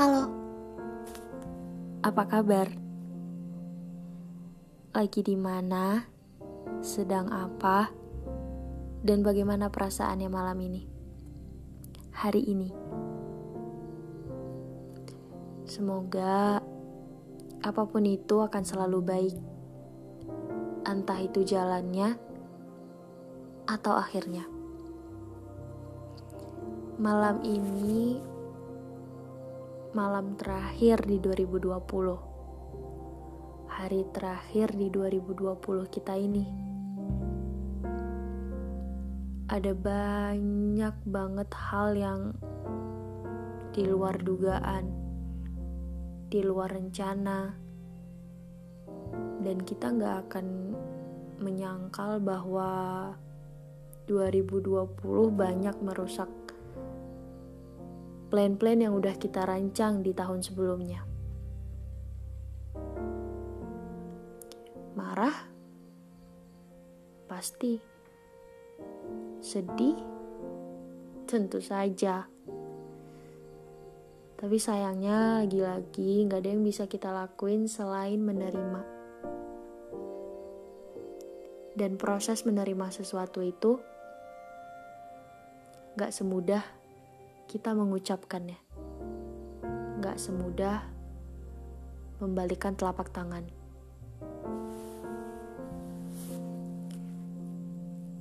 Halo, apa kabar? Lagi di mana? Sedang apa? Dan bagaimana perasaannya malam ini? Hari ini. Semoga apa pun itu akan selalu baik. Entah itu jalannya atau akhirnya. Malam ini malam terakhir di 2020. Hari terakhir di 2020 kita ini. Ada banyak banget hal yang di luar dugaan, di luar rencana, dan kita nggak akan menyangkal bahwa 2020 banyak merusak plan-plan yang udah kita rancang di tahun sebelumnya. Marah? Pasti. Sedih? Tentu saja. Tapi sayangnya lagi-lagi gak ada yang bisa kita lakuin selain menerima. Dan proses menerima sesuatu itu gak semudah kita mengucapkannya. Gak semudah membalikan telapak tangan.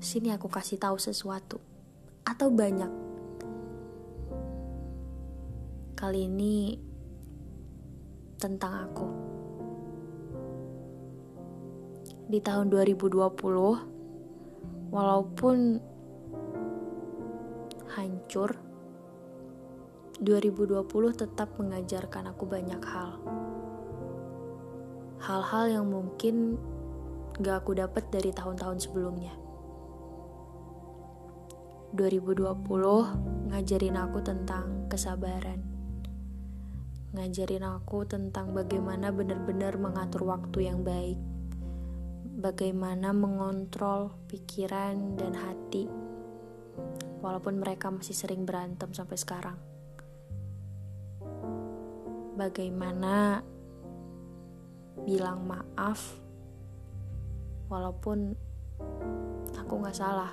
Sini aku kasih tahu sesuatu atau banyak. Kali ini tentang aku. Di tahun 2020, walaupun hancur 2020 tetap mengajarkan aku banyak hal. Hal-hal yang mungkin gak aku dapat dari tahun-tahun sebelumnya. 2020 ngajarin aku tentang kesabaran. Ngajarin aku tentang bagaimana benar-benar mengatur waktu yang baik. Bagaimana mengontrol pikiran dan hati. Walaupun mereka masih sering berantem sampai sekarang bagaimana bilang maaf walaupun aku gak salah.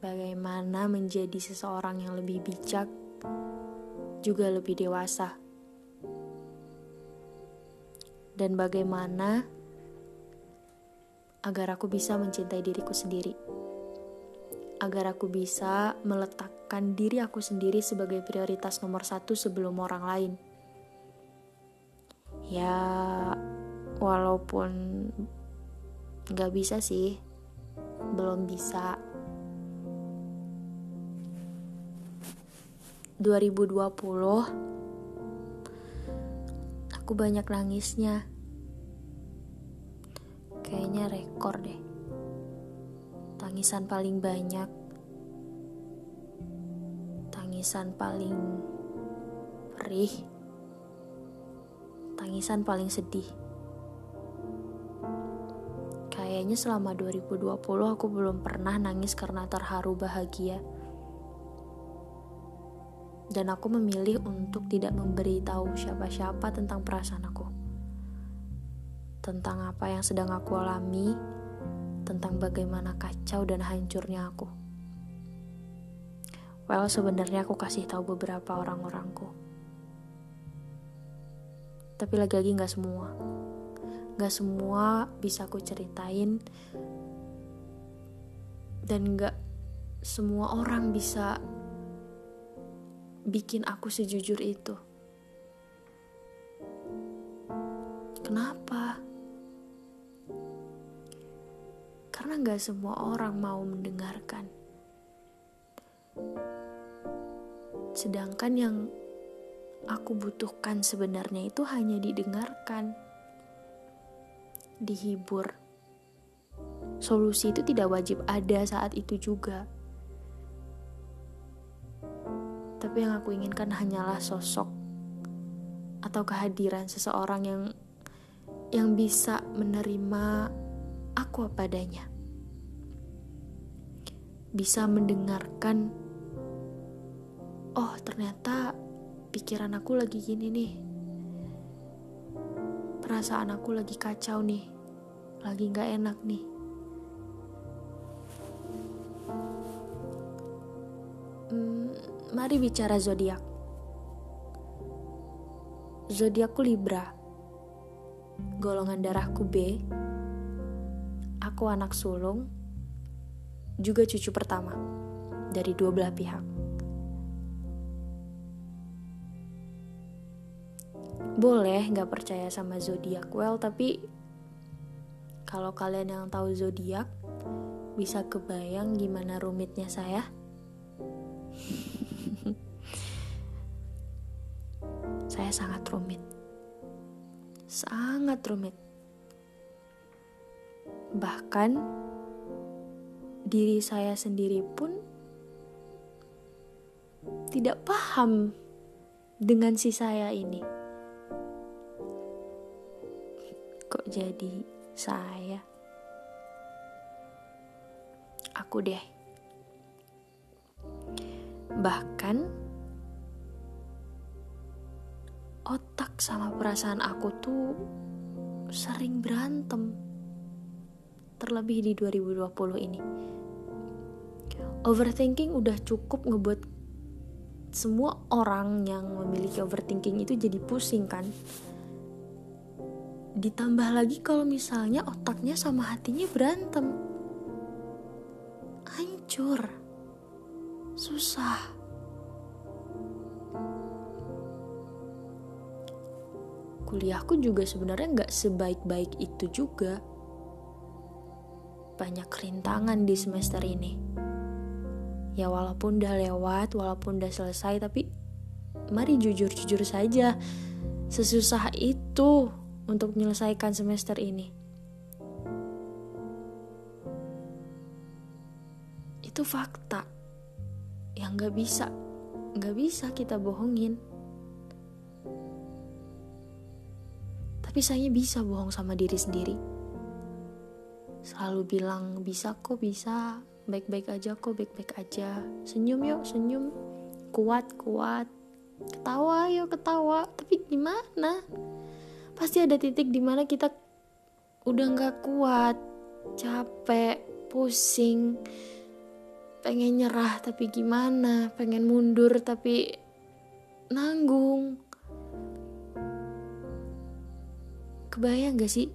Bagaimana menjadi seseorang yang lebih bijak juga lebih dewasa. Dan bagaimana agar aku bisa mencintai diriku sendiri agar aku bisa meletakkan diri aku sendiri sebagai prioritas nomor satu sebelum orang lain. Ya, walaupun gak bisa sih, belum bisa. 2020 aku banyak nangisnya. Kayaknya rekor deh tangisan paling banyak, tangisan paling perih, tangisan paling sedih. Kayaknya selama 2020 aku belum pernah nangis karena terharu bahagia. Dan aku memilih untuk tidak memberitahu siapa-siapa tentang perasaan aku. Tentang apa yang sedang aku alami, tentang bagaimana kacau dan hancurnya aku. Well, sebenarnya aku kasih tahu beberapa orang-orangku. Tapi lagi-lagi gak semua. Gak semua bisa aku ceritain. Dan gak semua orang bisa bikin aku sejujur itu. Kenapa? Gak semua orang mau mendengarkan. Sedangkan yang aku butuhkan sebenarnya itu hanya didengarkan, dihibur. Solusi itu tidak wajib ada saat itu juga. Tapi yang aku inginkan hanyalah sosok atau kehadiran seseorang yang yang bisa menerima aku apa adanya bisa mendengarkan, oh ternyata pikiran aku lagi gini nih. Perasaan aku lagi kacau nih. Lagi gak enak nih. Hmm, mari bicara zodiak. Zodiakku Libra. Golongan darahku B. Aku anak sulung. Juga cucu pertama dari dua belah pihak. boleh nggak percaya sama zodiak? Well tapi kalau kalian yang tahu zodiak bisa kebayang gimana rumitnya saya? Saya sangat rumit. Sangat rumit. Bahkan diri saya sendiri pun tidak paham dengan si saya ini. kok jadi saya? Aku deh. Bahkan otak sama perasaan aku tuh sering berantem terlebih di 2020 ini overthinking udah cukup ngebuat semua orang yang memiliki overthinking itu jadi pusing kan? Ditambah lagi kalau misalnya otaknya sama hatinya berantem. Hancur. Susah. Kuliahku juga sebenarnya nggak sebaik-baik itu juga. Banyak rintangan di semester ini ya walaupun udah lewat walaupun udah selesai tapi mari jujur-jujur saja sesusah itu untuk menyelesaikan semester ini. Itu fakta yang gak bisa, gak bisa kita bohongin. Tapi saya bisa bohong sama diri sendiri. Selalu bilang bisa kok bisa, baik-baik aja kok baik-baik aja. Senyum yuk, senyum. Kuat, kuat. Ketawa yuk, ketawa. Tapi gimana? pasti ada titik di mana kita udah nggak kuat capek pusing pengen nyerah tapi gimana pengen mundur tapi nanggung kebayang gak sih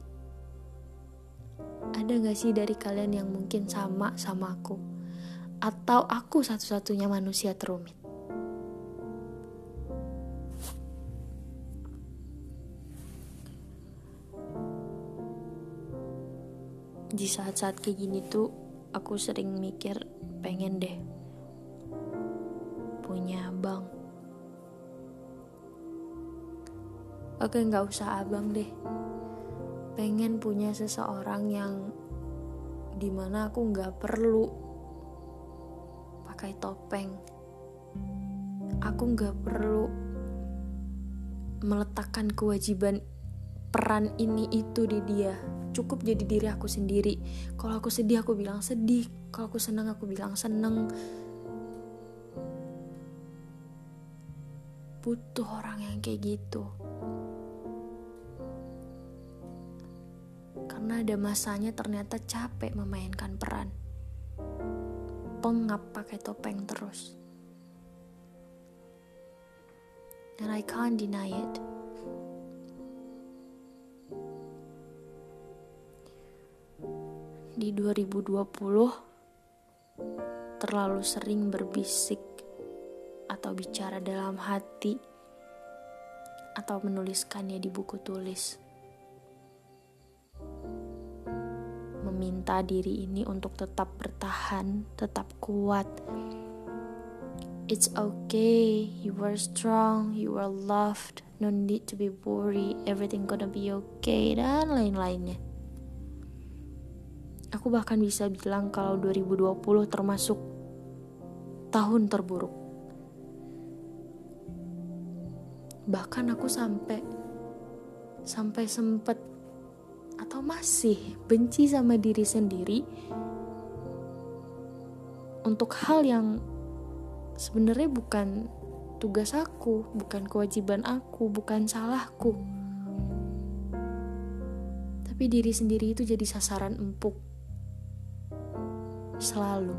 ada gak sih dari kalian yang mungkin sama sama aku? Atau aku satu-satunya manusia terumit? Di saat-saat kayak gini tuh aku sering mikir pengen deh punya abang. Oke nggak usah abang deh pengen punya seseorang yang di mana aku nggak perlu pakai topeng. Aku nggak perlu meletakkan kewajiban peran ini itu di dia. Cukup jadi diri aku sendiri. Kalau aku sedih aku bilang sedih. Kalau aku senang aku bilang seneng. Butuh orang yang kayak gitu karena ada masanya ternyata capek memainkan peran. Pengap pakai topeng terus. And I can't deny it. Di 2020 terlalu sering berbisik atau bicara dalam hati atau menuliskannya di buku tulis. Meminta diri ini untuk tetap bertahan, tetap kuat. It's okay, you are strong, you are loved, no need to be worried, everything gonna be okay, dan lain-lainnya. Aku bahkan bisa bilang kalau 2020 termasuk tahun terburuk. Bahkan aku sampai sampai sempet atau masih benci sama diri sendiri untuk hal yang sebenarnya bukan tugas aku, bukan kewajiban aku, bukan salahku. Tapi diri sendiri itu jadi sasaran empuk. Selalu.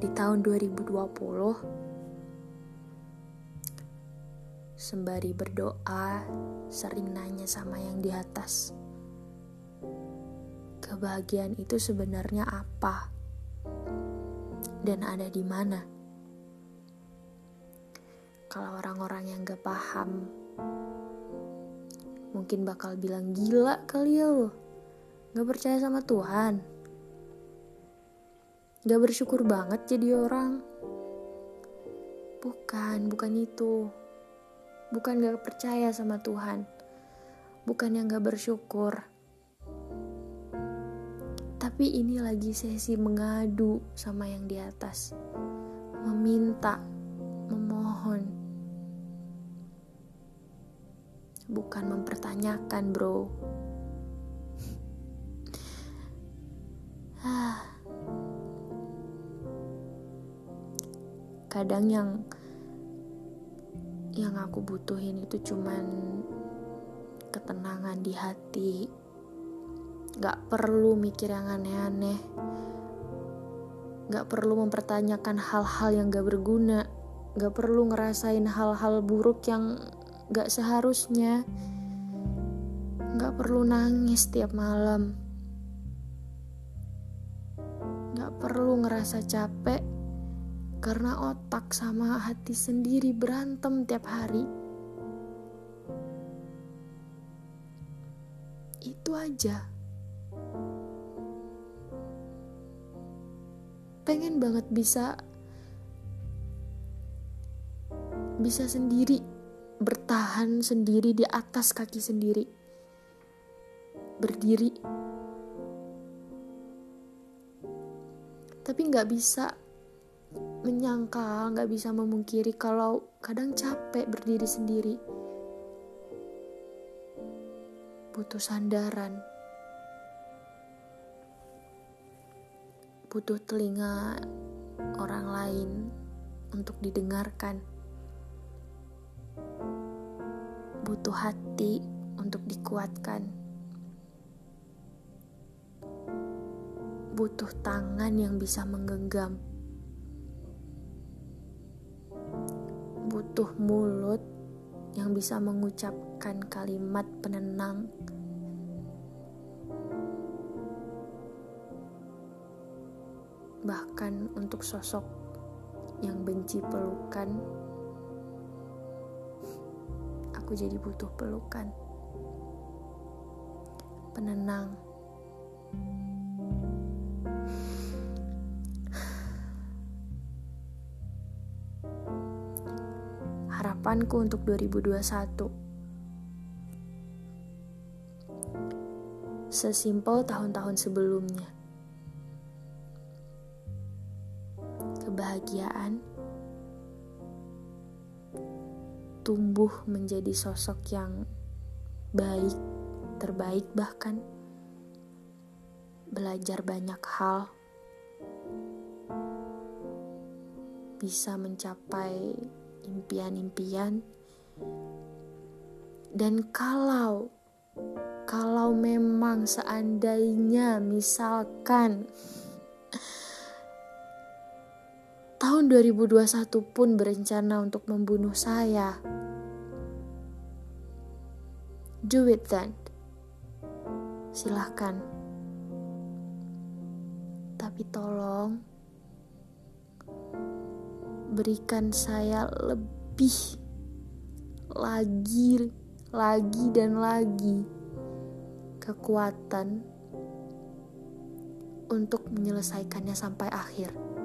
Di tahun 2020, Sembari berdoa, sering nanya sama yang di atas. Kebahagiaan itu sebenarnya apa? Dan ada di mana? Kalau orang-orang yang gak paham, mungkin bakal bilang gila kali ya lo. Gak percaya sama Tuhan. Gak bersyukur banget jadi orang. Bukan, bukan itu bukan gak percaya sama Tuhan, bukan yang gak bersyukur. Tapi ini lagi sesi mengadu sama yang di atas, meminta, memohon, bukan mempertanyakan, bro. Kadang yang yang aku butuhin itu cuman ketenangan di hati. Gak perlu mikir yang aneh-aneh. Gak perlu mempertanyakan hal-hal yang gak berguna. Gak perlu ngerasain hal-hal buruk yang gak seharusnya. Gak perlu nangis tiap malam. Gak perlu ngerasa capek karena otak sama hati sendiri berantem tiap hari. Itu aja. Pengen banget bisa bisa sendiri bertahan sendiri di atas kaki sendiri. Berdiri. Tapi nggak bisa menyangkal, nggak bisa memungkiri kalau kadang capek berdiri sendiri. Butuh sandaran. Butuh telinga orang lain untuk didengarkan. Butuh hati untuk dikuatkan. Butuh tangan yang bisa menggenggam butuh mulut yang bisa mengucapkan kalimat penenang. Bahkan untuk sosok yang benci pelukan, aku jadi butuh pelukan. Penenang. Harapanku untuk 2021. Sesimpel tahun-tahun sebelumnya. Kebahagiaan tumbuh menjadi sosok yang baik, terbaik bahkan belajar banyak hal bisa mencapai impian-impian. Dan kalau kalau memang seandainya misalkan tahun 2021 pun berencana untuk membunuh saya. Do it then. Silahkan. Tapi tolong berikan saya lebih lagi, lagi dan lagi kekuatan untuk menyelesaikannya sampai akhir.